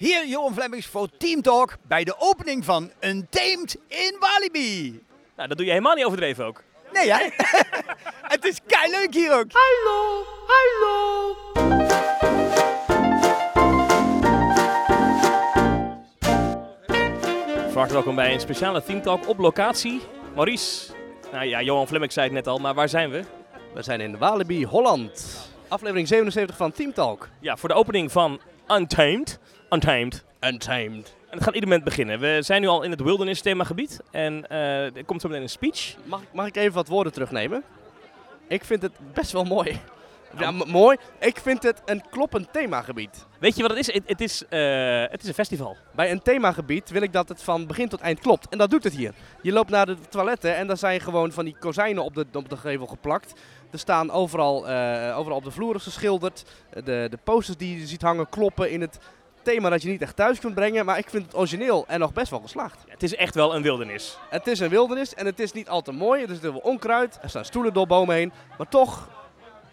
Hier Johan Flemmings voor Team Talk bij de opening van Untamed in Walibi. Nou, dat doe je helemaal niet overdreven ook. Nee, hè? het is kei leuk hier ook. Hallo, hallo. Harte welkom bij een speciale Team Talk op locatie. Maurice, nou ja, Johan Flemming zei het net al, maar waar zijn we? We zijn in Walibi, Holland. Aflevering 77 van Team Talk. Ja, voor de opening van Untamed. Untamed. Untamed. En het gaat ieder moment beginnen. We zijn nu al in het wilderness themagebied en eh, er komt zo meteen een speech. Mag, mag ik even wat woorden terugnemen? Ik vind het best wel mooi. Ja, m- mooi. Ik vind het een kloppend themagebied. Weet je wat het is? Het, het is, eh, het is een festival. Bij een themagebied wil ik dat het van begin tot eind klopt. En dat doet het hier. Je loopt naar de toiletten en daar zijn gewoon van die kozijnen op de, op de gevel geplakt. Er staan overal, eh, overal op de vloeren geschilderd. De, de posters die je ziet hangen kloppen in het thema dat je niet echt thuis kunt brengen. Maar ik vind het origineel en nog best wel geslaagd. Het is echt wel een wildernis. Het is een wildernis en het is niet al te mooi. Er zit heel veel onkruid. Er staan stoelen door bomen heen. Maar toch,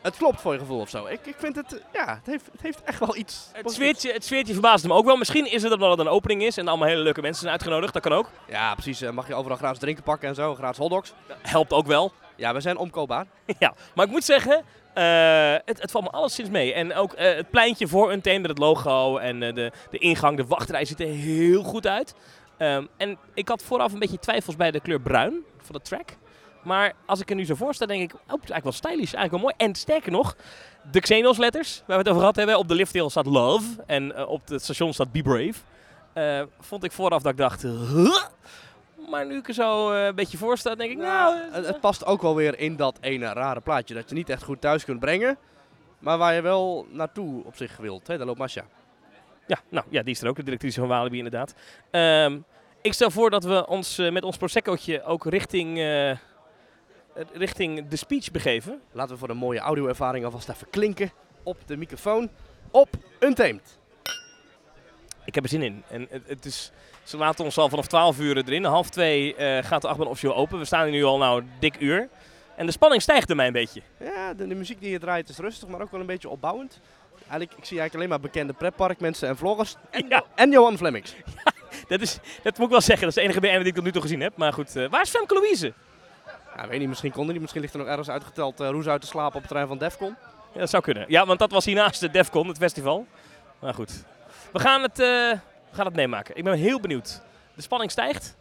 het klopt voor je gevoel of zo. Ik, ik vind het, ja, het heeft, het heeft echt wel iets. Het sfeertje, het sfeertje verbaasde me ook wel. Misschien is het omdat het een opening is en allemaal hele leuke mensen zijn uitgenodigd. Dat kan ook. Ja, precies. Eh, Mag je overal gratis drinken pakken en zo. Gratis hotdogs. Helpt ook wel. Ja, we zijn omkoopbaar. ja, maar ik moet zeggen, het, het valt me alleszins mee. En ook eh, het pleintje voor een met het logo en eh, de, de ingang, de wachtrij ziet er heel goed uit. Ehm, en ik had vooraf een beetje twijfels bij de kleur bruin van de track. Maar als ik er nu zo voor sta, denk ik, oh, het is eigenlijk wel stylish, eigenlijk wel mooi. En sterker nog, de Xenos letters, waar we het over gehad hebben, op de lifthill staat Love en eh, op het station staat Be Brave. Eh, vond ik vooraf dat ik dacht? Maar nu ik er zo eh, een beetje voor sta, denk ik, nou... eh, Het, het past ook wel weer in dat ene rare plaatje. Dat je niet echt goed thuis kunt brengen. Maar waar je wel naartoe op zich wilt. Hè? Daar loopt Masha. Ja, nou ja, die is er ook, de directrice van Walibi inderdaad. Ehm, ik stel voor dat we ons eh, met ons Prosecco'tje ook richting, eh, eh, richting de speech begeven. Laten we voor een mooie audio-ervaring alvast even klinken op de microfoon. Op Untamed. Ik heb er zin in. En het, het is, ze laten ons al vanaf 12 uur erin. Half twee eh, gaat de achtbaan officieel open. We staan hier nu al nou dik uur. En de spanning stijgt bij mij een beetje. Ja, de, de muziek die je draait is rustig, maar ook wel een beetje opbouwend. Eigenlijk, ik zie eigenlijk alleen maar bekende pretparkmensen en vloggers. En, Ja. en Johan Flemmings. Dat, is, dat moet ik wel zeggen. Dat is de enige BN die ik tot nu toe gezien heb. Maar goed, eh, waar is Femke Louise? Ja, weet niet, misschien kon hij niet. Misschien ligt er nog ergens uitgeteld eh, roes uit te slapen op het terrein van Defcon. Ja, dat zou kunnen. Ja, want dat was hiernaast de Defcon, het festival. Maar goed. We gaan het, eh, we gaan het meemaken. Ik ben heel benieuwd. De spanning stijgt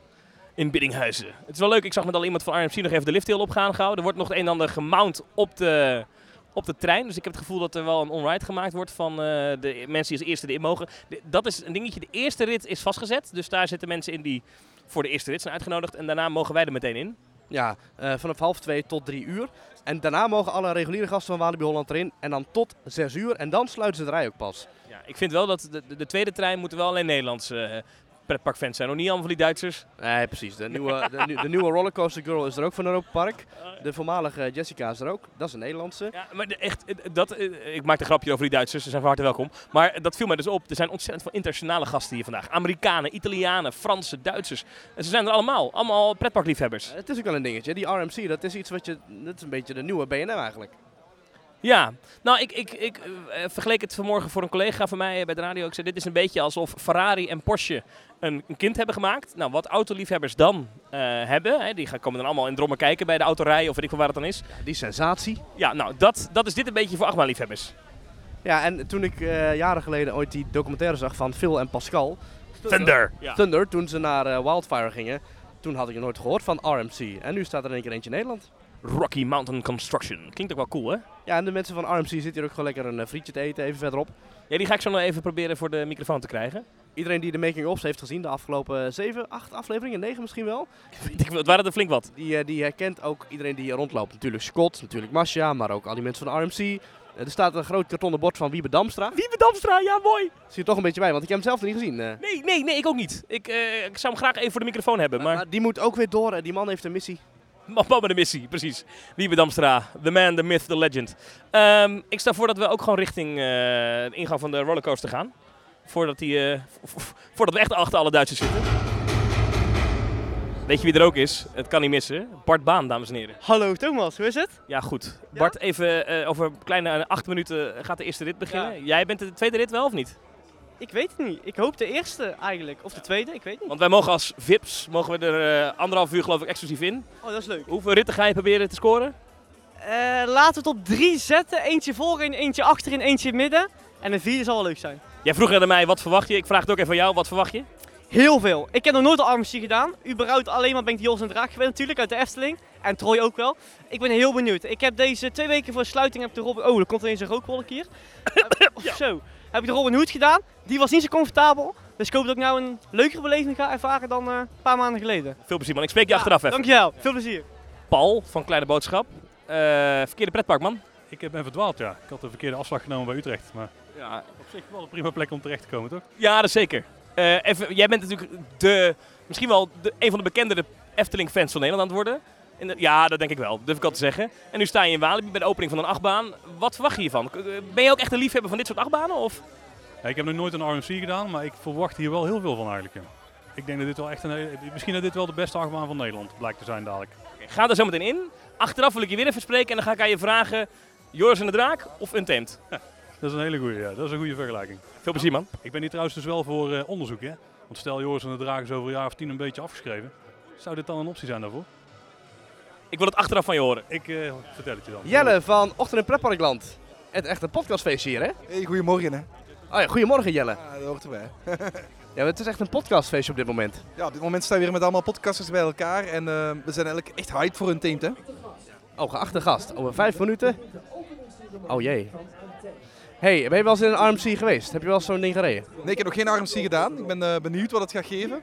in Biddinghuizen. Het is wel leuk, ik zag met al iemand van RMC nog even de lifthill opgaan gauw. Er wordt nog het een en ander gemount op de, op de trein. Dus ik heb het gevoel dat er wel een on-ride gemaakt wordt van eh, de mensen die als eerste erin mogen. Dat is een dingetje. De eerste rit is vastgezet. Dus daar zitten mensen in die voor de eerste rit zijn uitgenodigd. En daarna mogen wij er meteen in. Ja, eh, vanaf half twee tot drie uur. En daarna mogen alle reguliere gasten van Walibi Holland erin. En dan tot zes uur. En dan sluiten ze de rij ook pas. Ja, ik vind wel dat de, de, de tweede trein moeten wel alleen Nederlandse eh, pretparkfans zijn. Nog niet allemaal van die Duitsers. Nee, precies. De nieuwe, de, de nieuwe Rollercoaster Girl is er ook van Europa Park. De voormalige Jessica is er ook. Dat is een Nederlandse. Ja, maar de- echt, eh, dat, eh, ik maak een grapje over die Duitsers, ze zijn van harte welkom. Maar dat viel mij dus op. Er zijn ontzettend veel internationale gasten hier vandaag. Amerikanen, Italianen, Fransen, Duitsers. En ze zijn er allemaal. Allemaal pretparkliefhebbers. Het is ook wel een dingetje. Die RMC, dat is iets wat je... Dat is een beetje de nieuwe BNM eigenlijk. Ja, nou, ik, ik, ik eh, vergeleek het vanmorgen voor een collega van mij bij de radio. Ik zei, dit is een beetje alsof Ferrari en Porsche een, een kind hebben gemaakt. Nou, wat autoliefhebbers dan eh, hebben, hè, die gaan, komen dan allemaal in drommen kijken bij de autorij of weet ik veel waar het dan is. Die sensatie. Ja, nou, dat, dat is dit een beetje voor achtbaanliefhebbers. Ja, en toen ik eh, jaren geleden ooit die documentaire zag van Phil en Pascal... Thunder. Ja. Thunder, toen ze naar eh, Wildfire gingen... Toen had ik nog nooit gehoord van RMC. En nu staat er in één keer eentje in Nederland. Rocky Mountain Construction. Klinkt ook wel cool, hè? Ja, en de mensen van RMC zitten hier ook gewoon lekker een eh, frietje te eten, even verderop. Ja, die ga ik zo nog even proberen voor de microfoon te krijgen. Iedereen die de making-ofs heeft gezien de afgelopen 7, 8 afleveringen, 9 misschien wel. Het waren er flink wat. Die, eh, die herkent ook iedereen die hier rondloopt. Natuurlijk Scott, natuurlijk Masha, maar ook al die mensen van RMC. Eh, Er staat een groot kartonnen bord van Wiebe Damstra. Wiebe Damstra, ja mooi. Zie je toch een beetje bij, want ik heb hem zelf nog niet gezien. Nee, nee, nee, ik ook niet. Ik, ik zou hem graag even voor de microfoon hebben, maar, maar... maar die moet ook weer door. Die man heeft een missie. Man met de missie, precies. Wiebe Damstra, the man, the myth, the legend. Ehm, ik stel voor dat we ook gewoon richting eh, de ingang van de rollercoaster gaan. Voordat, die, eh, vo- vo- voordat we echt achter alle Duitsers zitten. Weet je wie er ook is? Het kan niet missen. Bart Baan, dames en heren. Hallo Thomas, hoe is het? Ja, goed. Bart, even eh, over een kleine acht minuten gaat de eerste rit beginnen. Jij bent de tweede rit wel of niet? Ik weet het niet. Ik hoop de eerste eigenlijk. Of de tweede, ik weet niet. Want wij mogen als VIPs mogen we er eh, anderhalf uur geloof ik exclusief in. Oh, dat is leuk. Hoeveel ritten ga je proberen te scoren? Eh, laten we het op drie zetten. Eentje voorin, eentje achterin, eentje in het midden. En een vierde zal wel leuk zijn. Jij vroeg net aan mij, wat verwacht je? Ik vraag het ook even aan jou, wat verwacht je? Heel veel. Ik heb nog nooit een RMC gedaan. Überhaupt alleen maar ben ik Jos en Draak geweest natuurlijk, uit de Efteling. En Troy ook wel. Ik ben heel benieuwd. Ik heb deze twee weken voor sluiting heb de Robin... Oh, er komt ineens een rookwolk hier. of zo. Heb ik de Robin Hood gedaan. Die was niet zo comfortabel. Dus ik hoop dat ik nou een leukere beleving ga ervaren dan eh, een paar maanden geleden. Veel plezier man, ik spreek je achteraf even. Dankjewel. Veel plezier. Paul van Kleine Boodschap. Eh, verkeerde pretpark man. Ik eh, ben verdwaald, ja. Ik had de verkeerde afslag genomen bij Utrecht. Maar Ja, op zich wel een prima plek om terecht te komen, toch? Ja, dat is zeker. Eh, even, jij bent natuurlijk de, misschien wel de, een van de bekendere Efteling-fans van Nederland aan het worden. De- ja, dat denk ik wel, durf ik al te zeggen. En nu sta je in Walibi bij de opening van een achtbaan. Wat verwacht je hiervan? Eh, Ben je ook echt een liefhebber van dit soort achtbanen? Of? Ja, ik heb nog nooit een RMC gedaan, maar ik verwacht hier wel heel veel van eigenlijk. ja. Ik denk dat dit wel echt een, misschien dat dit wel de beste achtbaan van Nederland blijkt te zijn dadelijk. Ga er zo meteen in. Achteraf wil ik je weer even spreken en dan ga ik aan je vragen... Joris en de Draak of Untamed? Dat is een hele goede, ja. Dat is een goede vergelijking. Veel plezier man. Ik ben hier trouwens dus wel voor eh, onderzoek, hè. Want stel Joris en de Draak is over een jaar of tien een beetje afgeschreven. Zou dit dan een optie zijn daarvoor? Ik wil het achteraf van je horen. Ik eh, vertel het je dan. Jelle van Ochtend in Pretparkland. Het echt een podcastfeestje hier, hè? Hey, goedemorgen hè. Oh ja, goedemorgen Jelle. Ja, dat hoort erbij. Ja, het is echt een podcastfeestje op dit moment. Ja, op dit moment staan we weer met allemaal podcasters bij elkaar en eh, we zijn eigenlijk echt hyped voor hun team hè. Oh, geachte gast. Over vijf minuten. Oh jee. Hey, ben je wel eens in een RMC geweest? Heb je wel eens zo'n ding gereden? Nee, ik heb nog geen RMC gedaan. Ik ben eh, benieuwd wat het gaat geven.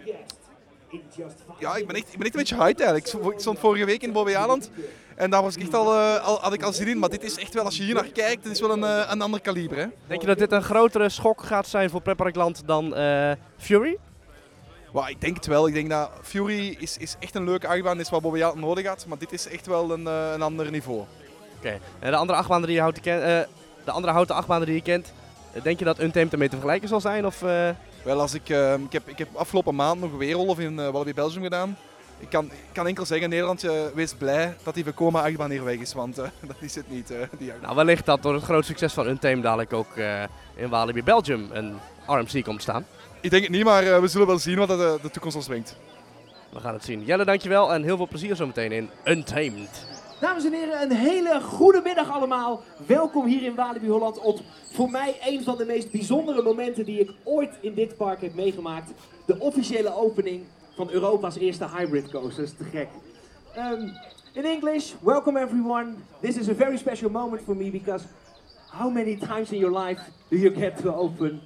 Ja, ik ben echt, ik ben echt een beetje hyped eigenlijk. Ik stond- vorige week in Bobbejaanland en daar was ik echt al, eh, al, had ik al zin in. Maar dit is echt wel, als je hier naar kijkt, dit is wel een, eh, een ander kaliber hè. Denk je dat dit een grotere schok gaat zijn voor Pretparkland dan eh, Fury? Maar ik denk het wel. Ik denk dat Fury is, is echt een leuke achtbaan, is wat Bobbejaanland nodig had. Maar dit is echt wel een, eh, een ander niveau. Oké. En de andere achtbanen die je houdt, eh, de andere houten achtbanen die je kent, denk je dat Untamed ermee te vergelijken zal zijn? Of, eh, Wel, als ik, eh, ik, heb, ik heb afgelopen maand nog een weerrolf in uh, Walibi Belgium gedaan. Ik kan, ik kan enkel zeggen, Nederland, eh, wees blij dat die Vekoma achtbaan hier weg is, want eh, dat is het niet. eh, die achtbaan. Nou, wellicht dat door het groot succes van Untamed dadelijk ook eh, in Walibi Belgium een RMC komt staan. Ik denk het niet, maar eh, we zullen wel zien wat de, de toekomst ons brengt. We gaan het zien. Jelle, dankjewel en heel veel plezier zometeen in Untamed. Dames en heren, een hele goede middag allemaal. Welkom hier in Walibi Holland op voor mij een van de meest bijzondere momenten die ik ooit in dit park heb meegemaakt. De officiële opening van Europa's eerste hybrid coaster. Is te gek. Um, in English, welcome everyone. This is a very special moment for me because how many times in your life do you get to open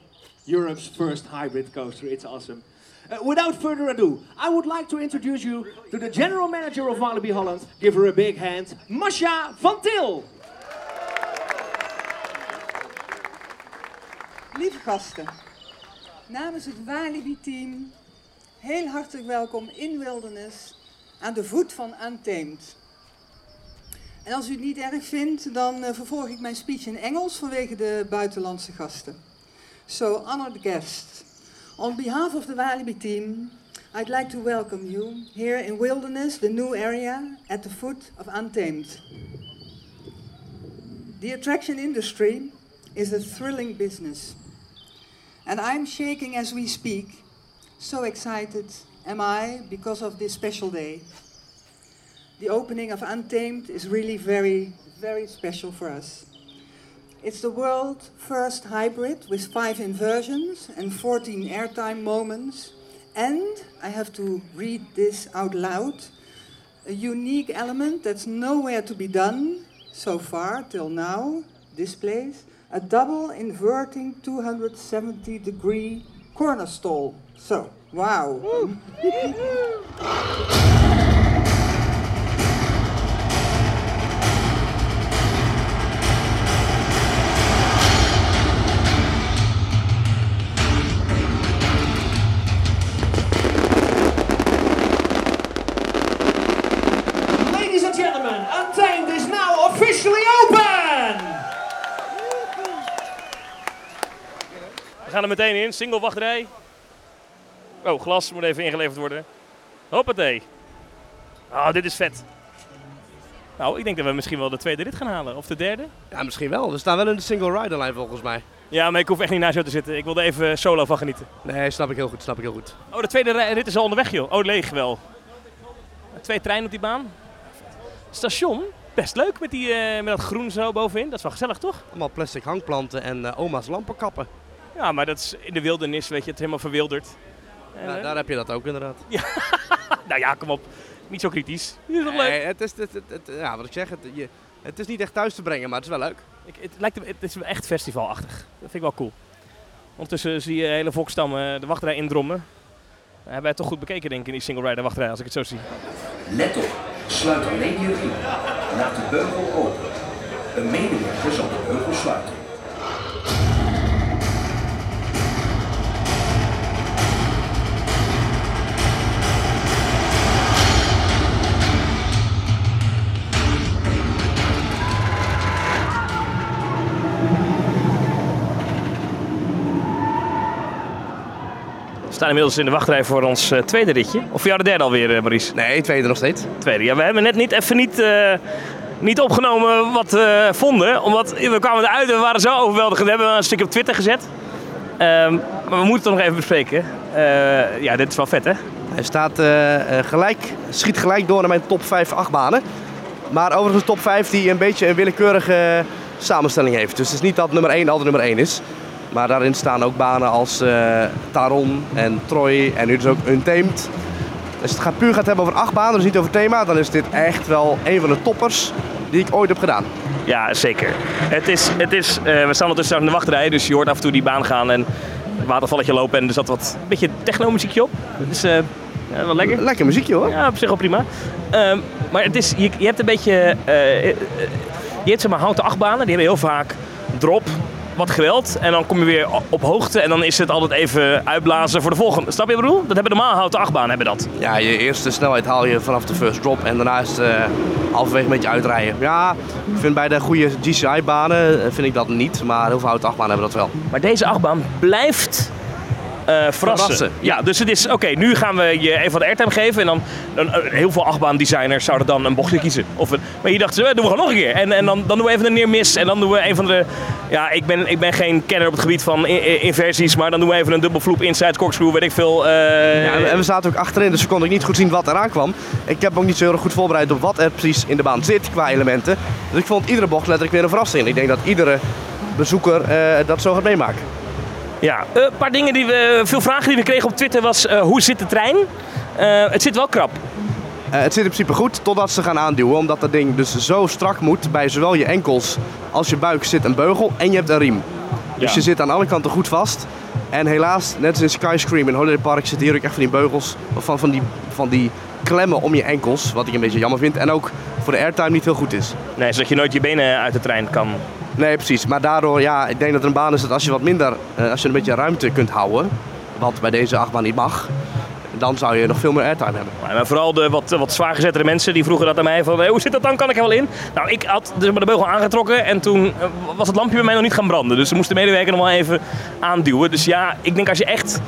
Europe's first hybrid coaster? It's awesome. Uh, without further ado, I would like to introduce you to the general manager of Walibi Holland. Give her a big hand, Masha van Til. Lieve gasten, namens het Walibi-team heel hartelijk welkom in Wilderness aan de voet van Untamed. En als u het niet erg vindt, dan uh, vervolg ik mijn speech in Engels vanwege de buitenlandse gasten. So, honored guests, on behalf of the Walibi team, I'd like to welcome you here in Wilderness, the new area at the foot of Untamed. The attraction industry is a thrilling business. And I'm shaking as we speak. So excited am I because of this special day. The opening of Untamed is really very, very special for us. It's the world's first hybrid with five inversions and 14 airtime moments. And I have to read this out loud. A unique element that's nowhere to be done so far till now, this place a double inverting 270 degree corner stall. So, wow. er meteen in, single wachtrij. Oh, glas moet even ingeleverd worden. Hoppatee. Ah, dit is vet. Nou, ik denk dat we misschien wel de tweede rit gaan halen. Of de derde. Ja, misschien wel. We staan wel in de single rider line volgens mij. Ja, maar ik hoef echt niet naast jou te zitten. Ik wilde even solo van genieten. Nee, snap ik heel goed, snap ik heel goed. Oh, de tweede ri- rit is al onderweg, joh. Oh, leeg wel. Twee treinen op die baan. Station, best leuk met, die, eh, met dat groen zo bovenin. Dat is wel gezellig, toch? Allemaal plastic hangplanten en eh, oma's lampenkappen. Ja, maar dat is in de wildernis, weet je, het helemaal verwilderd. Ja, eh, daar heb je dat ook inderdaad. nou ja, kom op. Niet zo kritisch. Is leuk? Nee, het is, het, het, het- ja, wat ik zeg, het, je, het is niet echt thuis te brengen, maar het is wel leuk. Ik, het, lijkt, het is echt festivalachtig. Dat vind ik wel cool. Ondertussen zie je hele volkstammen de wachtrij indrommen. We hebben het toch goed bekeken, denk ik, in die single rider wachtrij, als ik het zo zie. Let op, sluit alleen je riem. Laat de beugel open. Een medewerker zal de beugel sluiten. Staan inmiddels in de wachtrij voor ons eh, tweede ritje. Of voor jou de derde alweer, Maurice? Nee, tweede nog steeds. Tweede. Ja, we hebben net niet, even niet, eh, niet opgenomen wat we vonden. Omdat we kwamen eruit en we waren zo overweldigend. We hebben een stukje op Twitter gezet. Ehm, maar we moeten het nog even bespreken. Ja, dit is wel vet, hè? Hij staat gelijk, schiet gelijk door naar mijn top 5 achtbanen. Maar overigens een top 5 die een beetje een willekeurige samenstelling heeft. Dus het is niet dat nummer 1 altijd nummer 1 is. Maar daarin staan ook banen als eh, Taron en Troy en nu dus ook Untamed. Als het gaat puur gaat hebben over acht banen, dus niet over thema, dan is dit echt wel een van de toppers die ik ooit heb gedaan. Ja, zeker. Het is, het is, eh, we staan ondertussen in de wachtrij, dus je hoort af en toe die baan gaan en het watervalletje lopen. En er zat wat een beetje techno-muziekje op. Dus eh ja, wel lekker. Lekker muziekje hoor. Ja, op zich wel prima. Ehm, maar het is, je, je hebt een beetje. je hebt zeg maar houten achtbanen, die hebben heel vaak drop, wat geweld. En dan kom je weer op hoogte en dan is het altijd even uitblazen voor de volgende. Snap je wat ik bedoel? Dat hebben normaal houten achtbanen hebben dat. Ja, je eerste snelheid haal je vanaf de first drop en daarna is het eh, halverwege een beetje uitrijden. Ja, ik vind bij de goede GCI-banen eh, vind ik dat niet, maar heel veel houten achtbanen hebben dat wel. Maar deze achtbaan blijft verrassen. Verrassen, Ja, dus het is, oké, nu gaan we je even wat airtime geven. En dan, dan eh, heel veel achtbaandesigners zouden dan een bochtje kiezen. Of een, maar hier dachten ze, eh, doen we gewoon nog een keer. En, en dan, dan doen we even een neer mis. En dan doen we een van de, ja, ik ben, ik ben geen kenner op het gebied van inversies. Maar dan doen we even een dubbel vloep inside corkscrew, weet ik veel. eh, Ja, en we zaten ook achterin, dus we konden ook niet goed zien wat eraan kwam. Ik heb ook niet zo heel goed voorbereid op wat er precies in de baan zit qua elementen. Dus ik vond iedere bocht letterlijk weer een verrassing. Ik denk dat iedere bezoeker eh, dat zo gaat meemaken. Ja, eh, een paar dingen die we, veel vragen die we kregen op Twitter was, eh, hoe zit de trein? Eh, het zit wel krap. Eh, het zit in principe goed totdat ze gaan aanduwen, omdat dat ding dus zo strak moet. Bij zowel je enkels als je buik zit een beugel en je hebt een riem. Dus Ja. je zit aan alle kanten goed vast. En helaas, net als in Skyscream in Holiday Park zitten hier ook echt van die beugels, of van, van, die, van die klemmen om je enkels. Wat ik een beetje jammer vind. En ook voor de airtime niet heel goed is. Nee, zodat je nooit je benen uit de trein kan. Nee, precies. Maar daardoor, ja, ik denk dat er een baan is dat als je wat minder, eh, als je een beetje ruimte kunt houden, wat bij deze achtbaan niet mag, dan zou je nog veel meer airtime hebben. Maar vooral de wat, wat zwaar gezettere mensen die vroegen dat aan mij van "Hey, hoe zit dat dan, kan ik er wel in? Nou, ik had dus de beugel aangetrokken en toen eh, was het lampje bij mij nog niet gaan branden. Dus ze moest de medewerker nog wel even aanduwen. Dus ja, ik denk als je echt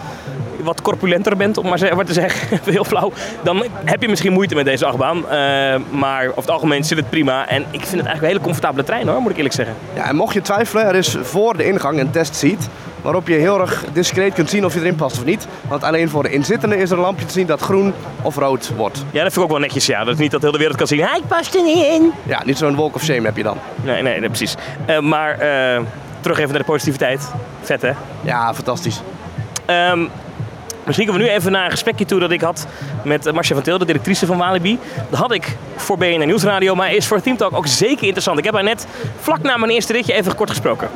wat corpulenter bent, om maar te zeggen, heel flauw, dan heb je misschien moeite met deze achtbaan. Eh, maar over het algemeen zit het prima. En ik vind het eigenlijk een hele comfortabele trein hoor, moet ik eerlijk zeggen. Ja, en mocht je twijfelen, er is voor de ingang een testseat. Waarop je heel erg discreet kunt zien of je erin past of niet. Want alleen voor de inzittende is er een lampje te zien dat groen of rood wordt. Ja, dat vind ik ook wel netjes, ja. Dat is niet dat heel de wereld kan zien, hij past er niet in. Ja, niet zo'n walk of shame heb je dan. Nee, nee, nee precies. Eh, maar eh, terug even naar de positiviteit. Vet hè? Ja, fantastisch. Ehm, misschien kunnen we nu even naar een gesprekje toe dat ik had met eh, Marcia van Til, de directrice van Walibi. Dat had ik voor BNN Nieuwsradio, maar is voor Team Talk ook zeker interessant. Ik heb haar net vlak na mijn eerste ritje even kort gesproken.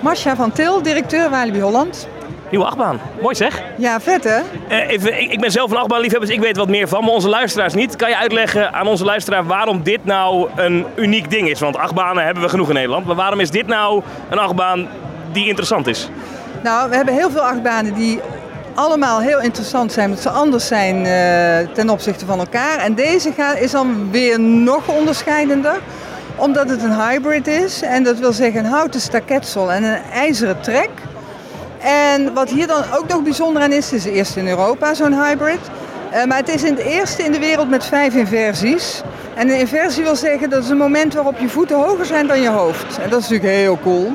Marcia van Til, directeur Walibi Holland. Nieuwe achtbaan. Mooi zeg. Ja, vet hè? Eh, even, ik, ik ben zelf een achtbaanliefhebber, dus ik weet wat meer van, maar onze luisteraars niet. Kan je uitleggen aan onze luisteraar waarom dit nou een uniek ding is? Want achtbanen hebben we genoeg in Nederland. Maar waarom is dit nou een achtbaan die interessant is? Nou, we hebben heel veel achtbanen die allemaal heel interessant zijn, omdat ze anders zijn eh, ten opzichte van elkaar. En deze ga- is dan weer nog onderscheidender, omdat het een hybrid is. En dat wil zeggen een houten staketsel en een ijzeren trek. En wat hier dan ook nog bijzonder aan is, het is de eerste in Europa, zo'n hybrid. Eh, maar het is de eerste in de wereld met vijf inversies. En een inversie wil zeggen dat is een moment waarop je voeten hoger zijn dan je hoofd. En dat is natuurlijk heel cool.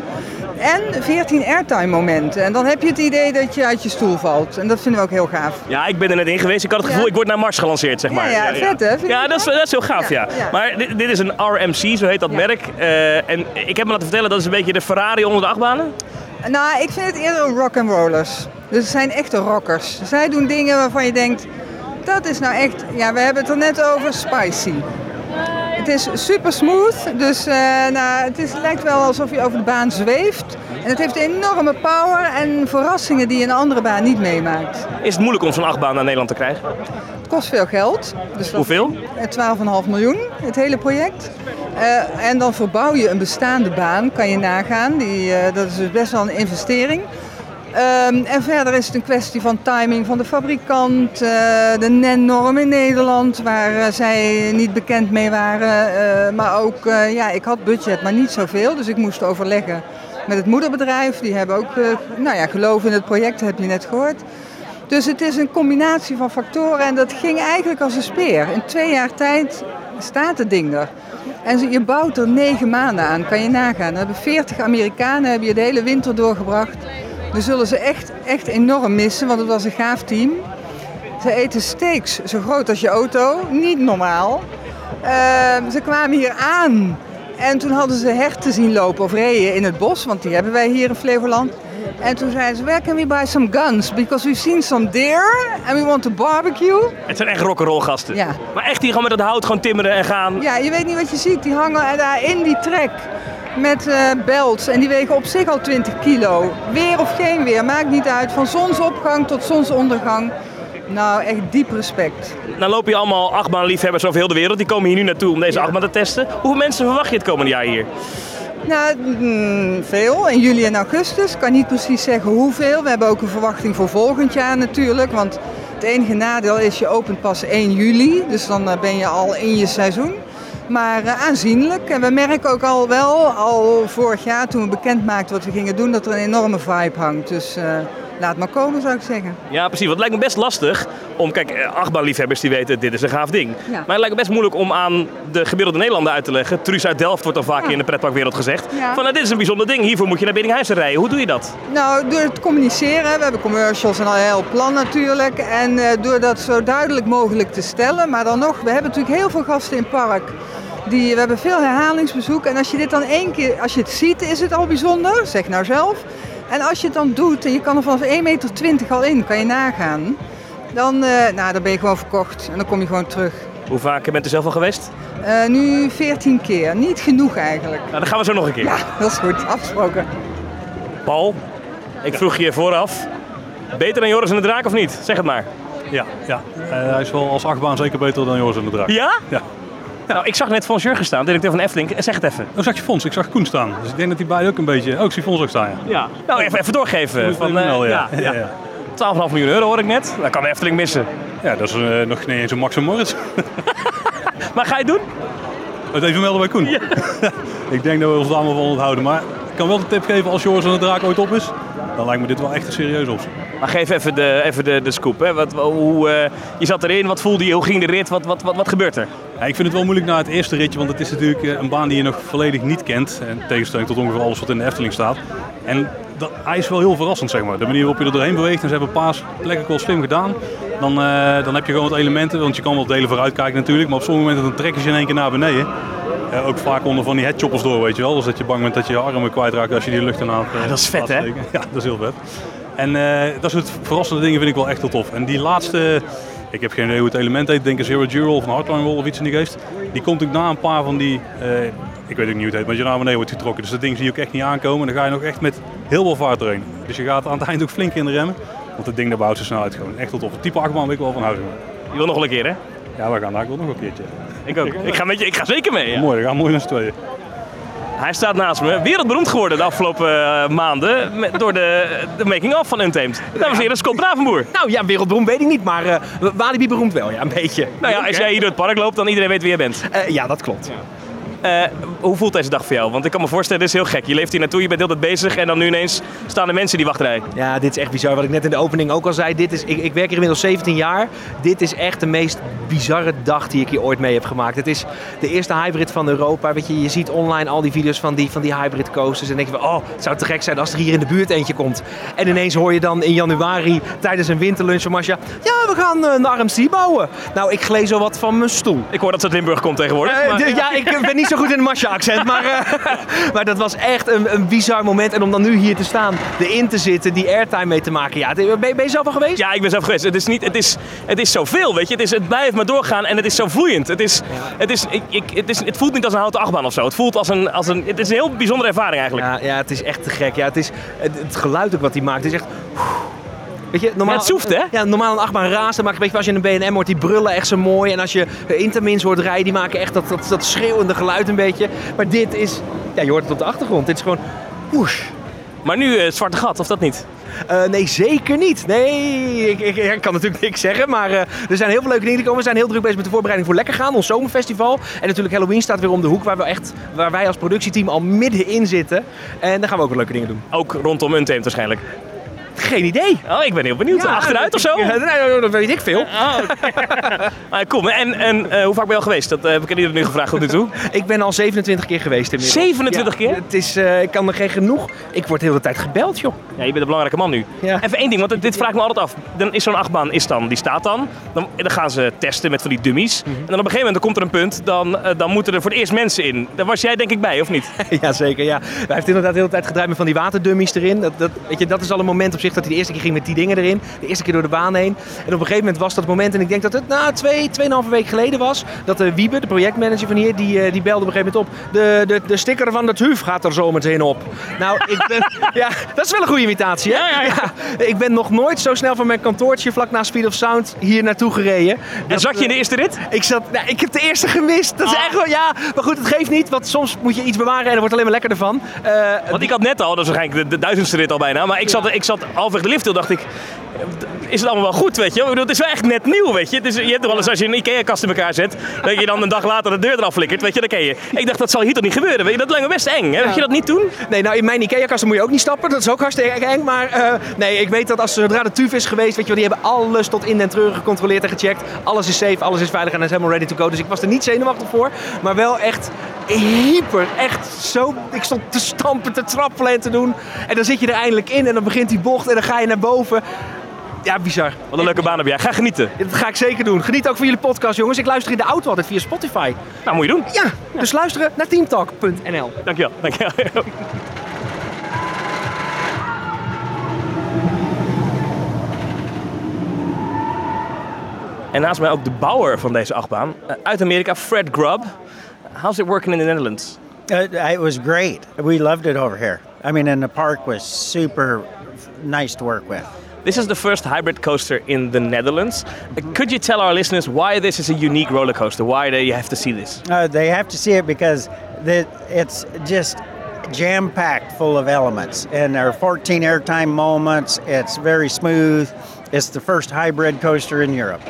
En 14 airtime momenten. En dan heb je het idee dat je uit je stoel valt. En dat vinden we ook heel gaaf. Ja, ik ben er net in geweest. Ik had het gevoel, ik word naar Mars gelanceerd, zeg maar. Ja, ja, vet, hè? Ja, dat is, dat is heel gaaf, ja. Maar dit, dit is een RMC, zo heet dat merk. Eh, en ik heb me laten vertellen, dat is een beetje de Ferrari onder de achtbanen. Nou, ik vind het eerder een rock'n'rollers. Dus het zijn echte rockers. Zij doen dingen waarvan je denkt, dat is nou echt... Ja, we hebben het er net over, spicy. Het is super smooth, dus eh, nou, het is, lijkt wel alsof je over de baan zweeft. En het heeft enorme power en verrassingen die je in een andere baan niet meemaakt. Is het moeilijk om zo'n achtbaan naar Nederland te krijgen? Het kost veel geld. Dus Hoeveel? Eh, 12,5 miljoen, het hele project. Eh, en dan verbouw je een bestaande baan, kan je nagaan. Die, eh, dat is dus best wel een investering. Ehm, en verder is het een kwestie van timing van de fabrikant, eh, de NEN-norm in Nederland, waar eh, zij niet bekend mee waren. Eh, maar ook, ja, ik had budget, maar niet zoveel, dus ik moest overleggen met het moederbedrijf. Die hebben ook, nou ja, geloof in het project, heb je net gehoord. Dus het is een combinatie van factoren en dat ging eigenlijk als een speer. In twee jaar tijd staat het ding er. En je bouwt er negen maanden aan, kan je nagaan. Dan hebben 40 Amerikanen hebben je de hele winter doorgebracht. We zullen ze echt, echt enorm missen, want het was een gaaf team. Ze eten steaks zo groot als je auto, niet normaal. Ehm, ze kwamen hier aan en toen hadden ze herten zien lopen of reeën in het bos, want die hebben wij hier in Flevoland. En toen zeiden ze, where can we buy some guns? Because we've seen some deer and we want to barbecue. Het zijn echt rock'n'roll gasten. Ja. Maar echt die gewoon met het hout gewoon timmeren en gaan. Ja, je weet niet wat je ziet. Die hangen daar in die trek met eh belts en die wegen op zich al 20 kilo. Weer of geen weer, maakt niet uit. Van zonsopgang tot zonsondergang. Nou, echt diep respect. Dan lopen je allemaal achtbaanliefhebbers over heel de wereld. Die komen hier nu naartoe om deze achtbaan te testen. Hoeveel mensen verwacht je het komende jaar hier? Nou, mm, veel. In juli en augustus. Ik kan niet precies zeggen hoeveel. We hebben ook een verwachting voor volgend jaar natuurlijk. Want het enige nadeel is je opent pas 1 juli. Dus dan eh, ben je al in je seizoen. Maar eh, aanzienlijk. En we merken ook al wel, al vorig jaar toen we bekend maakten wat we gingen doen, dat er een enorme vibe hangt. Dus eh, laat maar komen zou ik zeggen. Ja, precies. Want het lijkt me best lastig om... Kijk, eh, achtbaanliefhebbers die weten, dit is een gaaf ding. Ja. Maar het lijkt me best moeilijk om aan de gemiddelde Nederlander uit te leggen. Truus uit Delft wordt dan vaak in de pretparkwereld gezegd. Ja. Van, nou, dit is een bijzonder ding. Hiervoor moet je naar Biddinghuizen rijden. Hoe doe je dat? Nou, door het communiceren, we hebben commercials en al heel plan natuurlijk. En eh, door dat zo duidelijk mogelijk te stellen. Maar dan nog, we hebben natuurlijk heel veel gasten in het park. Die, we hebben veel herhalingsbezoek. En als je dit dan één keer, als je het ziet, is het al bijzonder. Zeg nou zelf. En als je het dan doet en je kan er vanaf 1,20 meter al in, kan je nagaan. Dan, eh, nou, dan ben je gewoon verkocht. En dan kom je gewoon terug. Hoe vaak bent u zelf al geweest? Eh, nu 14 keer. Niet genoeg eigenlijk. Nou, dan gaan we zo nog een keer. Ja, dat is goed. Afgesproken. Paul, ik vroeg je vooraf. Beter dan Joris en de Draak of niet? Zeg het maar. Ja, ja. Eh, hij is wel als achtbaan zeker beter dan Joris en de Draak. Ja? Ja. Nou, ik zag net Fons Jurgen staan, directeur van Efteling. Zeg het even. Oh, zag je Fons? Ik zag Koen staan. Dus ik denk dat die beide ook een beetje... Oh, ik zie Fons ook staan, ja. Ja. Nou, even, even doorgeven. Van, eh, Wel, ja. ja. ja. Ja, ja. 12,5 miljoen euro hoor ik net. Dat kan de Efteling missen. Ja, dat is eh, nog niet eens een Max en Moritz. Maar ga je het doen? Het even melden bij Koen. ik denk dat we ons daar allemaal van onthouden. Maar ik kan wel de tip geven als Joris en de Draak ooit op is. Dan lijkt me dit wel echt een serieuze optie. Maar geef even de, even de, de scoop. Hè. Wat, hoe, eh, je zat erin, wat voelde je, hoe ging de rit, wat, wat, wat, wat gebeurt er? Ja, ik vind het wel moeilijk na het eerste ritje, want het is natuurlijk eh, een baan die je nog volledig niet kent. En tegenstelling tot ongeveer alles wat in de Efteling staat. En dat, hij is wel heel verrassend, zeg maar. De manier waarop je er doorheen beweegt. En ze hebben een paar plekken wel slim gedaan. Dan, eh, dan heb je gewoon wat elementen, want je kan wel delen vooruit kijken natuurlijk. Maar op sommige momenten dan trekken ze je in één keer naar beneden. Ook vaak onder van die headchoppers door, weet je wel. Dus dat je bang bent dat je je armen kwijtraakt als je die lucht ernaar dat is vet, hè? Ja, dat is heel vet. En eh, dat soort verrassende dingen vind ik wel echt heel tof. En die laatste, ik heb geen idee hoe het element heet, ik denk een Zero Dural of een Hardline Roll of iets in die geest. Die komt ook na een paar van die, eh, ik weet ook niet hoe het heet, maar je naar beneden wordt getrokken. Dus dat ding zie je ook echt niet aankomen. En dan ga je nog echt met heel veel vaart erin. Dus je gaat aan het eind ook flink in de remmen. Want het ding daar bouwt zijn snelheid gewoon echt heel tof. Het type achtbaan wil ik wel van houden. Je wil nog wel een keer, hè? Ja, we gaan daar ook nog een keertje. Ik ook. Ik ga, met je, ik ga zeker mee. Ja. Mooi, we gaan mooi naar z'n tweeën. Hij staat naast me. Wereldberoemd geworden de afgelopen eh, maanden. Met, door de, de making-of van Untamed. Dames en heren, Scott Bravenboer. Nou ja, wereldberoemd weet ik niet, maar eh Walibi beroemd wel, ja, een beetje. Nou ja, als jij hier door het park loopt, dan iedereen weet wie jij bent. Eh, ja, dat klopt. Eh, hoe voelt deze dag voor jou? Want ik kan me voorstellen, dit is heel gek. Je leeft hier naartoe, je bent heel bezig en dan nu ineens staan er mensen die wachtrij. Ja, dit is echt bizar. Wat ik net in de opening ook al zei. Dit is, ik, ik werk hier inmiddels 17 jaar. Dit is echt de meest bizarre dag die ik hier ooit mee heb gemaakt. Het is de eerste hybrid van Europa. Weet je, je ziet online al die video's van die, van die hybrid coasters. En dan denk je van, oh, het zou te gek zijn als er hier in de buurt eentje komt. En ineens hoor je dan in januari tijdens een winterlunch van Masha... Ja, we gaan eh, een RMC bouwen. Nou, ik gleed zo wat van mijn stoel. Ik hoor dat ze uit Limburg komt tegenwoordig. Eh, maar- ja, ik ben niet zo goed in het Masha-accent, maar, eh, maar dat was echt een, een bizar moment. En om dan nu hier te staan, erin te zitten, die airtime mee te maken. Ja, ben, ben je zelf al geweest? Ja, ik ben zelf geweest. Het is, niet, het is, het is zoveel, weet je. Het, is, het blijft maar doorgaan en het is zo vloeiend. Het, is, het, is, ik, ik, het, is, het voelt niet als een houten achtbaan of zo. Het voelt als een, als een... Het is een heel bijzondere ervaring eigenlijk. Ja, ja, het is echt te gek. Ja, het, is, het, het geluid ook wat hij maakt, is echt... Weet je, normaal, Ja, het soeft, hè? Ja, normaal een achtbaan raast, dan maak je een beetje als je in een B&M hoort, die brullen echt zo mooi. En als je Intermins hoort rijden, die maken echt dat, dat, dat schreeuwende geluid een beetje. Maar dit is, ja, je hoort het op de achtergrond. Dit is gewoon, woesh. Maar nu eh, het zwarte gat, of dat niet? Eh, nee, zeker niet. Nee, ik, ik, ik kan natuurlijk niks zeggen. Maar eh, er zijn heel veel leuke dingen gekomen. We zijn heel druk bezig met de voorbereiding voor Lekker Gaan, ons zomerfestival. En natuurlijk Halloween staat weer om de hoek, waar, we echt, waar wij als productieteam al middenin zitten. En daar gaan we ook wat leuke dingen doen. Ook rondom Untamed waarschijnlijk. Geen idee. Oh, ik ben heel benieuwd. Achteruit of zo? Nee, dat weet ik veel. Oh, Ah, kom, en, en eh, hoe vaak ben je al geweest? Dat eh, heb ik iedereen nu gevraagd tot nu toe. Ik ben al 27 keer geweest inmiddels. 27 Ja, keer? Het is, eh, ik kan er geen genoeg. Ik word de hele tijd gebeld, joh. Ja, je bent een belangrijke man nu. Ja. Even één ding, want dit vraag ik me altijd af. Dan is zo'n achtbaan, is dan, die staat dan. Dan, dan gaan ze testen met van die dummies. Mhm. En dan op een gegeven moment dan komt er een punt, dan, dan moeten er voor het eerst mensen in. Daar was jij denk ik bij, of niet? Ja, zeker. Ja. Hij heeft inderdaad de hele tijd gedraaid met van die waterdummies erin. Dat, dat, weet je, dat is al een moment op zich dat hij de eerste keer ging met die dingen erin. De eerste keer door de baan heen. En op een gegeven moment was dat moment, en ik denk dat het na twee, tweeënhalve week geleden was, dat de Wiebe, de projectmanager van hier, die, eh, die belde op een gegeven moment op. De, de, de sticker van het HUF gaat er zo meteen op. Nou, ik ben, ja, dat is wel een goede imitatie, hè? Ja, ja, ja. ik ben nog nooit zo snel van mijn kantoortje vlak na Speed of Sound hier naartoe gereden. En zat je in de eerste rit? Ik, zat, nou, ik heb de eerste gemist. Dat is Ah. echt wel, ja. Maar goed, het geeft niet, want soms moet je iets bewaren en er wordt alleen maar lekkerder van. Eh, Want ik had net al, dat is waarschijnlijk de, de duizendste rit al bijna. Maar ik zat, ik zat halfweg de lift dacht ik... Is het allemaal wel goed, weet je? Ik bedoel, het is wel echt net nieuw, weet je? Is, je hebt toch wel eens als je een IKEA-kast in elkaar zet... dat je dan een dag later de deur eraf flikkert, weet je? Dat ken je. Ik dacht, dat zal hier toch niet gebeuren, weet je? Dat lijkt me best eng, hè? Je dat niet doen? Nee, nou in mijn Ikea-kasten moet je ook niet stappen. Dat is ook hartstikke eng. Maar eh, nee, ik weet dat als zodra de TUF is geweest, weet je die hebben alles tot in den treuren gecontroleerd en gecheckt. Alles is safe, alles is veilig en is helemaal ready to go. Dus ik was er niet zenuwachtig voor. Maar wel echt hyper. Echt zo. Ik stond te stampen, te trappelen en te doen. En dan zit je er eindelijk in en dan begint die bocht en dan ga je naar boven. Ja, bizar. Wat een leuke baan heb jij. Ga genieten. Dat ga ik zeker doen. Geniet ook van jullie podcast, jongens. Ik luister in de auto altijd via Spotify. Nou, moet je doen. Ja, dus luisteren naar teamtalk.nl. Dankjewel, dankjewel. En naast mij ook de bouwer van deze achtbaan. eh, Uit Amerika, Fred Grubb. How's it working in the Netherlands? Uh, it was great. We loved it over here. I mean, and the park was super nice to work with. This is the first hybrid coaster in the Netherlands. Could you tell our listeners why this is a unique roller coaster? Why do they have to see this? Uh, they have to see it because it's just jam packed full of elements, and there are 14 airtime moments. It's very smooth. It's the first hybrid coaster in Europe.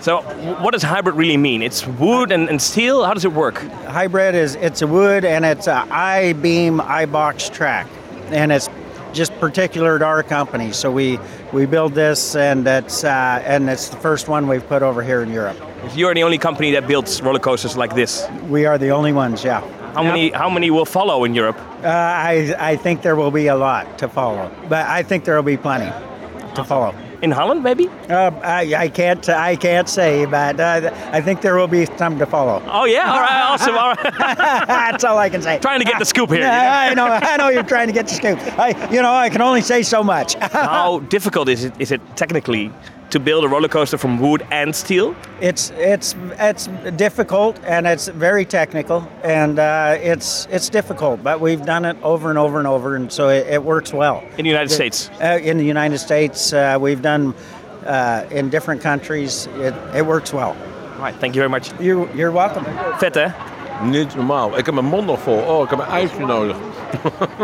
So, what does hybrid really mean? It's wood and, and steel. How does it work? Hybrid is it's a wood and it's a I beam I box track, and it's just particular to our company. So we we build this, and it's uh, and it's the first one we've put over here in Europe. You're the only company that builds roller coasters like this. We are the only ones, yeah. How many? How many will follow in Europe? Uh, I I think there will be a lot to follow, but I think there will be plenty to follow. In Holland, maybe? Uh, I, I can't I can't say, but uh, I think there will be some to follow. Oh yeah, all right, awesome. All right. That's all I can say. Trying to get the scoop here. Yeah, I know. I know you're trying to get the scoop. I, you know, I can only say so much. How difficult is it? Is it technically to build a roller coaster from wood and steel? It's it's it's difficult and it's very technical and uh, it's it's difficult, but we've done it over and over and over, and so it, it works well. In the United States? Uh, in the United States, uh, we've done uh, in different countries. It, it works well. All right, thank you very much. You you're welcome. Vet hè? Niet normaal. Ik heb mijn mond nog vol. Oh, ik heb een ijsje nodig.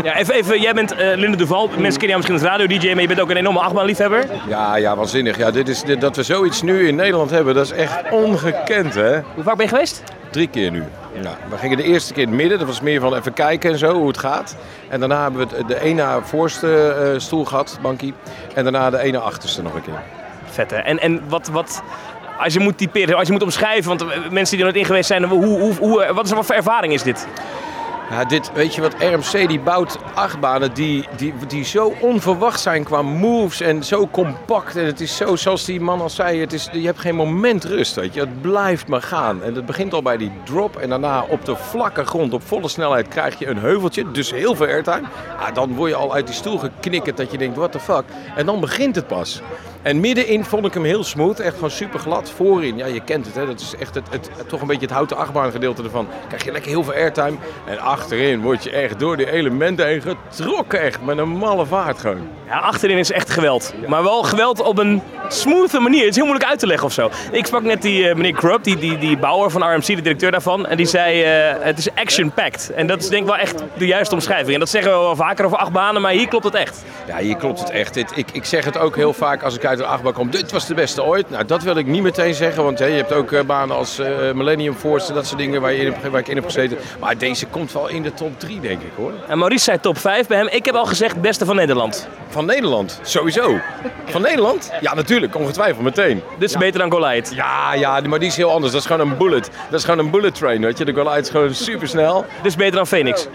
Ja, even, even jij bent eh Linde Duval. Mensen kennen jou misschien als radio-dj, maar je bent ook een enorme achtbaanliefhebber. Ja, ja, waanzinnig. Ja, dit is, dit- dat we zoiets nu in Nederland hebben, dat is echt ongekend, hè? Hoe vaak ben je geweest? Drie keer nu. Ja, we gingen de eerste keer in het midden, dat was meer van even kijken en zo, hoe het gaat. En daarna hebben we de ene voorste eh, stoel gehad, bankie. En daarna de ene achterste nog een keer. Vet hè? En, en wat, wat, als je moet typeren, als je moet omschrijven, want eh, mensen die er nooit in geweest zijn, hoe, hoe, hoe, wat is wat voor ervaring is dit? Ja, dit, weet je wat, RMC die bouwt achtbanen die, die, die zo onverwacht zijn qua moves en zo compact. En het is zo, zoals die man al zei, het is, je hebt geen moment rust, weet je. Het blijft maar gaan. En het begint al bij die drop en daarna op de vlakke grond, op volle snelheid, krijg je een heuveltje. Dus heel veel airtime. Dan word je al uit die stoel geknikkerd dat je denkt, what the fuck. En dan begint het pas. En middenin vond ik hem heel smooth, echt gewoon super glad. Voorin, ja je kent het, hè, dat is echt het, het, toch een beetje het houten achtbaan gedeelte ervan. Krijg je lekker heel veel airtime. En achterin word je echt door die elementen heen getrokken, echt met een malle vaart gewoon. Ja, achterin is echt geweld. Maar wel geweld op een smoothe manier. Het is heel moeilijk uit te leggen of zo. Ik sprak net die eh, meneer Krupp, die, die, die bouwer van RMC, de directeur daarvan. En die zei, eh, het is action-packed. En dat is denk ik wel echt de juiste omschrijving. En dat zeggen we wel vaker over acht banen, maar hier klopt het echt. Ja, hier klopt het echt. Ik, ik zeg het ook heel vaak als ik uit de achtbaan kom. Dit was de beste ooit. Nou, dat wil ik niet meteen zeggen. Want hè, je hebt ook eh, banen als eh, Millennium Force en dat soort dingen waar, je in, waar ik in heb gezeten. Maar deze komt wel in de top 3, denk ik hoor. En Maurice zei top 5 bij hem. Ik heb al gezegd beste van Nederland. Van Nederland? Sowieso. Van Nederland? Ja, natuurlijk. Ongetwijfeld meteen. Dit is beter dan Goliath. Ja, ja, maar die is heel anders. Dat is gewoon een bullet. Dat is gewoon een bullet train, weet je. De Goliath is gewoon super snel. Dit is beter dan Phoenix.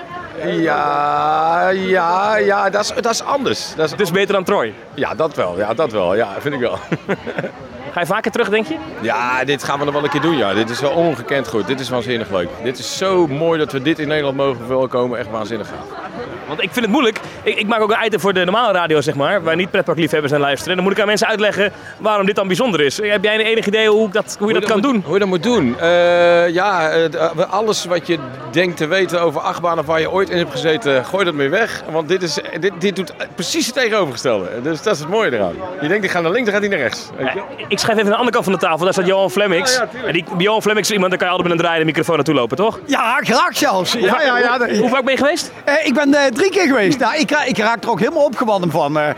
Ja, ja, ja, dat is, dat is anders. Dat is, Dit is beter dan Troy. Ja, dat wel. Ja, dat wel. Ja, vind ik wel. Ga je vaker terug, denk je? Ja, dit gaan we nog wel een keer doen. Ja. Dit is wel ongekend goed. Dit is waanzinnig leuk. Dit is zo mooi dat we dit in Nederland mogen verwelkomen. Echt waanzinnig gaaf. Want ik vind het moeilijk. Ik, ik maak ook een item voor de normale radio, zeg maar. Waar niet pretparkliefhebbers aan luisteren. Dan moet ik aan mensen uitleggen waarom dit dan bijzonder is. Heb jij een enig idee hoe, ik dat, hoe je dat kan moet- doen? Hoe je dat moet doen? Eh, ja, eh, eh, alles wat je denkt te weten over achtbanen waar je ooit in hebt gezeten, gooi dat mee weg. Want dit, is, dit, dit doet precies het tegenovergestelde. Dus dat is het mooie eraan. Je denkt, ik ga naar links, dan gaat hij naar rechts. Weet je? Ik schrijf even aan de andere kant van de tafel. Daar staat Johan Flemmix. Oh ja, en die, Johan Flemmix is iemand, daar kan je altijd met een draaiende microfoon naartoe lopen, toch? Ja, graag zelfs. Ja, ja, ja. Hoe, hoe vaak ben je geweest? Eh, ik ben eh, drie keer geweest. Nou, ik, ik raak er ook helemaal opgewonden van. Eh, eh,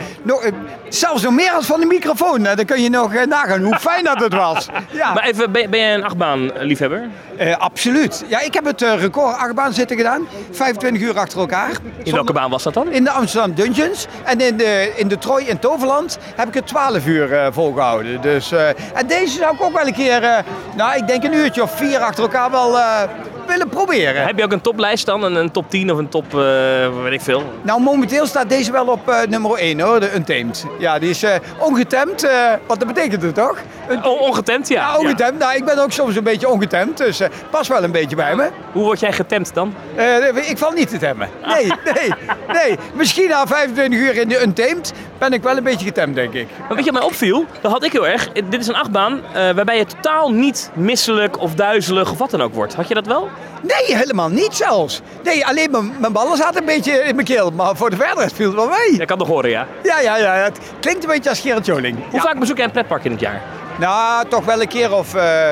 zelfs nog meer als van de microfoon. Dan kun je nog nagaan hoe fijn dat het was. Ja. Maar even, ben, ben jij een achtbaan-liefhebber? Eh, absoluut. Ja, ik heb het eh, record achtbaan zitten gedaan. 25 uur achter elkaar. In welke baan was dat dan? In de Amsterdam Dungeons. En in de, in de Troy in Toverland heb ik het 12 uur eh, volgehouden. Dus, en deze zou ik ook wel een keer, eh, nou ik denk een uurtje of vier achter elkaar wel eh, willen proberen. Heb je ook een toplijst dan? Een, een top 10 of een top, eh, weet ik veel? Nou, momenteel staat deze wel op eh, nummer 1 hoor, de Untamed. Ja, die is eh, ongetemd. eh, wat dat betekent het toch? Een- O- ongetemd, ja. ja, ongetemd. Nou, ik ben ook soms een beetje ongetemd, dus eh pas wel een beetje bij me. Hoe word jij getemd dan? Eh, ik val niet te temmen. Nee, nee, nee. Misschien na 25 uur in de Untamed ben ik wel een beetje getemd, denk ik. Maar weet je wat mij opviel? Dat had ik heel erg. Eh, Dit is een achtbaan eh, waarbij je totaal niet misselijk of duizelig of wat dan ook wordt. Had je dat wel? Nee, helemaal niet zelfs. Nee, alleen mijn, mijn ballen zaten een beetje in mijn keel. Maar voor de verder viel het wel mee. Jij kan nog horen, ja. Ja, ja, ja. Het klinkt een beetje als Gerard Joling. Hoe vaak bezoek jij een pretpark in het jaar? Nou, toch wel een keer of eh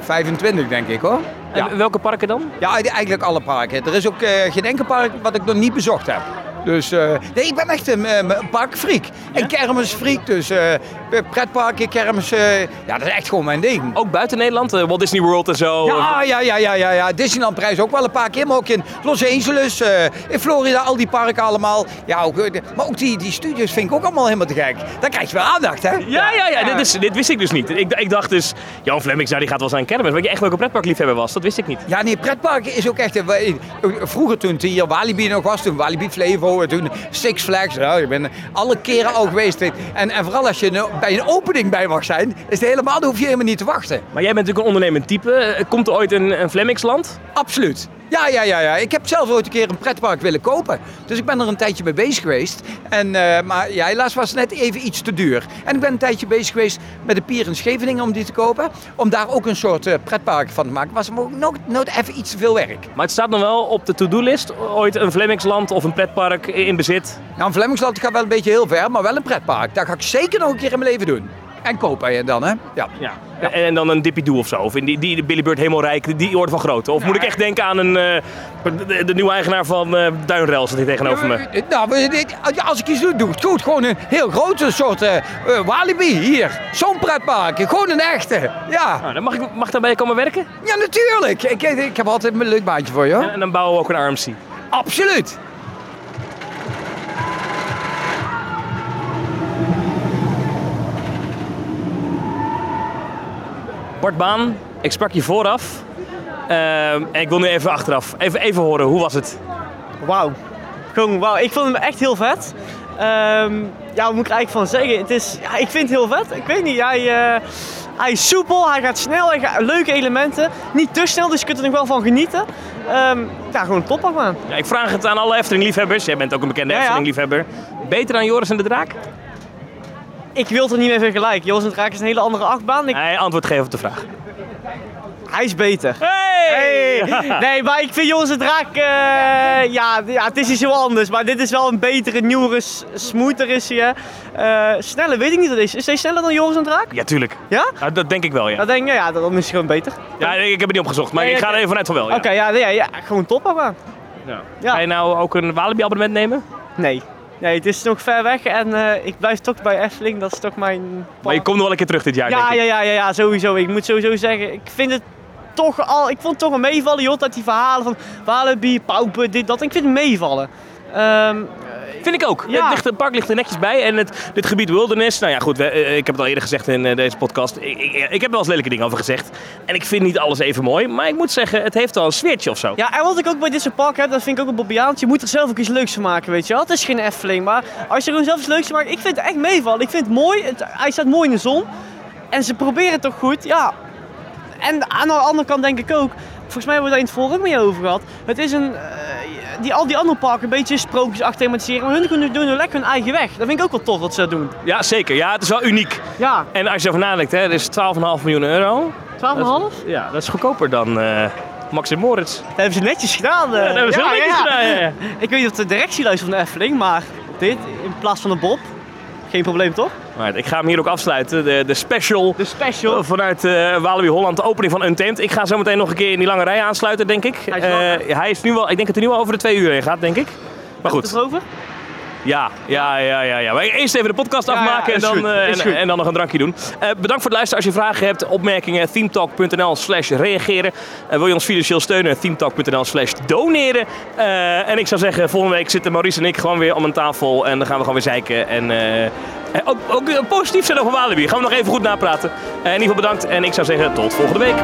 25, denk ik hoor. Ja. En welke parken dan? Ja, eigenlijk alle parken. Er is ook eh, geen enkel park wat ik nog niet bezocht heb. Dus eh, nee, ik ben echt een, eh, een parkfreak. Een kermisfreak. Dus eh, pretparken, kermis, eh, ja, dat is echt gewoon mijn ding. Ook buiten Nederland? eh, Walt Disney World en zo? Ja, ja, ja, ja, ja, ja. Disneyland prijs ook wel een paar keer. Maar ook in Los Angeles, eh, in Florida, al die parken allemaal. Ja, ook, eh, maar ook die, die studios vind ik ook allemaal helemaal te gek. Dan krijg je wel aandacht, hè? Ja, ja, ja. Dit, is, dit wist ik dus niet. Ik, ik dacht dus, Jan Flemmings, nou, die gaat wel zijn kermis. Dat je echt wel een pretparkliefhebber was, dat wist ik niet. Ja, nee, pretparken is ook echt... eh, Vroeger toen het hier Walibi nog was, toen Walibi Flevo, en toen Six Flags. Nou, ik ben alle keren al geweest. En, en vooral als je nou bij een opening bij mag zijn, is het helemaal, dan hoef je helemaal niet te wachten. Maar jij bent natuurlijk een ondernemend type. Komt er ooit een, een? Absoluut. Ja, ja, ja, ja. Ik heb zelf ooit een keer een pretpark willen kopen. Dus ik ben er een tijdje mee bezig geweest. En, eh, maar ja, helaas was het net even iets te duur. En ik ben een tijdje bezig geweest met de Pier in Scheveningen om die te kopen. Om daar ook een soort eh, pretpark van te maken. Was nog, nog, nog even iets te veel werk. Maar het staat nog wel op de to-do-list. Ooit een Flemmingsland of een pretpark in bezit. Nou, een Vlemmingsland gaat wel een beetje heel ver, maar wel een pretpark. Dat ga ik zeker nog een keer in mijn leven doen. En kopen dan, hè? Ja. Ja. En, en dan een Dippy Doe of zo. Of in die, die Billy Bird helemaal rijk, die orde van grootte. Of moet ik echt denken aan een, eh, de, de nieuwe eigenaar van eh Duinrail, zit hier tegenover me. Eh, Nou, als ik iets doe, doe ik het goed. Gewoon een heel grote soort walibi hier. Zo'n pretpark. Gewoon een echte. Ja. Nou, dan mag ik mag daar bij je komen werken? Ja, natuurlijk. Ik, ik heb altijd een leuk baantje voor je. En dan bouwen we ook een RMC. Absoluut. Bart Baan, ik sprak je vooraf. Ehm, en ik wil nu even achteraf. Even, even horen, hoe was het? Wauw. Gewoon wauw. Ik vond hem echt heel vet. Ehm, ja, wat moet ik er eigenlijk van zeggen? Het is, ja, ik vind het heel vet. Ik weet niet, hij, eh, hij is soepel, hij gaat snel, hij gaat, leuke elementen. Niet te snel, dus je kunt er nog wel van genieten. Ehm, ja, gewoon een topachtbaan. Ja, ik vraag het aan alle Efteling-liefhebbers. Jij bent ook een bekende ja. Efteling-liefhebber. Beter dan Joris en de Draak? Ik wil het er niet mee vergelijken. Het Draak is een hele andere achtbaan. Ik, Nee, antwoord geven op de vraag. hij is beter. Hey! Nee, maar ik vind het Draak, eh, ja, ja, het is iets heel anders. Maar dit is wel een betere, nieuwere, smoother is hij. Eh, sneller weet ik niet wat het is. Is hij sneller dan het Draak? Ja, tuurlijk. Ja? Ja, dat denk ik wel, ja. Dan denk ik, ja, dan is hij gewoon beter. Ja, ik heb het niet opgezocht, maar Nee, ik ga er even vanuit van wel. Ja. Oké, ja, ja, ja, gewoon topachtbaan. Ja. Ga je nou ook een Walibi-abonnement nemen? Nee. Nee, het is nog ver weg en eh, ik blijf toch bij Efteling. Dat is toch mijn... Maar je komt nog wel een keer terug dit jaar, denk Ja, ik. ja, ja, ja, ja, sowieso. Ik moet sowieso zeggen, ik vind het toch al... Ik vond het toch een meevallen, joh, dat die verhalen van Walibi, Paupen, dit, dat. Ik vind het meevallen. Ehm, Vind ik ook. Ja. Het, ligt, het park ligt er netjes bij. En het, dit gebied wilderness, nou ja goed, we- eh, ik heb het al eerder gezegd in eh, deze podcast. Ik, ik, ik heb er wel eens lelijke dingen over gezegd. En ik vind niet alles even mooi. Maar ik moet zeggen, het heeft wel een sfeertje of zo. Ja, en wat ik ook bij dit soort park heb, dat vind ik ook een Bobbejaans. Je moet er zelf ook iets leuks van maken, weet je wel. Het is geen Efteling, maar als je er gewoon zelf iets leuks van maakt. Ik vind het echt meevallen. Ik vind het mooi. Het, hij staat mooi in de zon. En ze proberen het toch goed, ja. En aan de andere kant denk ik ook, volgens mij hebben we daar in het vorige mee over gehad. Het is een, eh, die, al die andere parken een beetje sprookjes achter thematiseren. Maar hun kunnen doen nu lekker hun eigen weg. Dat vind ik ook wel tof wat ze dat doen. Ja, zeker. Ja, het is wel uniek. Ja. En als je erover nadenkt, hè, dat is 12,5 miljoen euro. 12,5? Ja, dat is goedkoper dan eh, Max en Moritz. Dat hebben ze netjes gedaan. eh. Ja, dat hebben ze heel netjes gedaan, ja, ja. Ik weet niet of de directie luistert van de Efteling, maar dit in plaats van een Bob, geen probleem toch? Maar ik ga hem hier ook afsluiten. De, de special, de special. vanuit eh Walibi Holland, de opening van Untamed. Ik ga zo meteen nog een keer in die lange rij aansluiten, denk ik. Hij is Eh, hij is nu wel, ik denk dat hij nu wel over de twee uur heen gaat, denk ik. Maar goed. Het over? Ja, ja, ja, ja, ja. Maar eerst even de podcast Ja, ja, afmaken en, dan, eh, en, dan nog een drankje doen. Eh, bedankt voor het luisteren. Als je vragen hebt, opmerkingen, themetalk.nl slash reageren. En wil je ons financieel steunen, themetalk.nl slash doneren. Eh, en ik zou zeggen, volgende week zitten Maurice en ik gewoon weer om een tafel. En dan gaan we gewoon weer zeiken. En eh, eh, ook, ook eh, positief zijn over Walibi. Gaan we nog even goed napraten. Eh, in ieder geval bedankt. En ik zou zeggen, tot volgende week.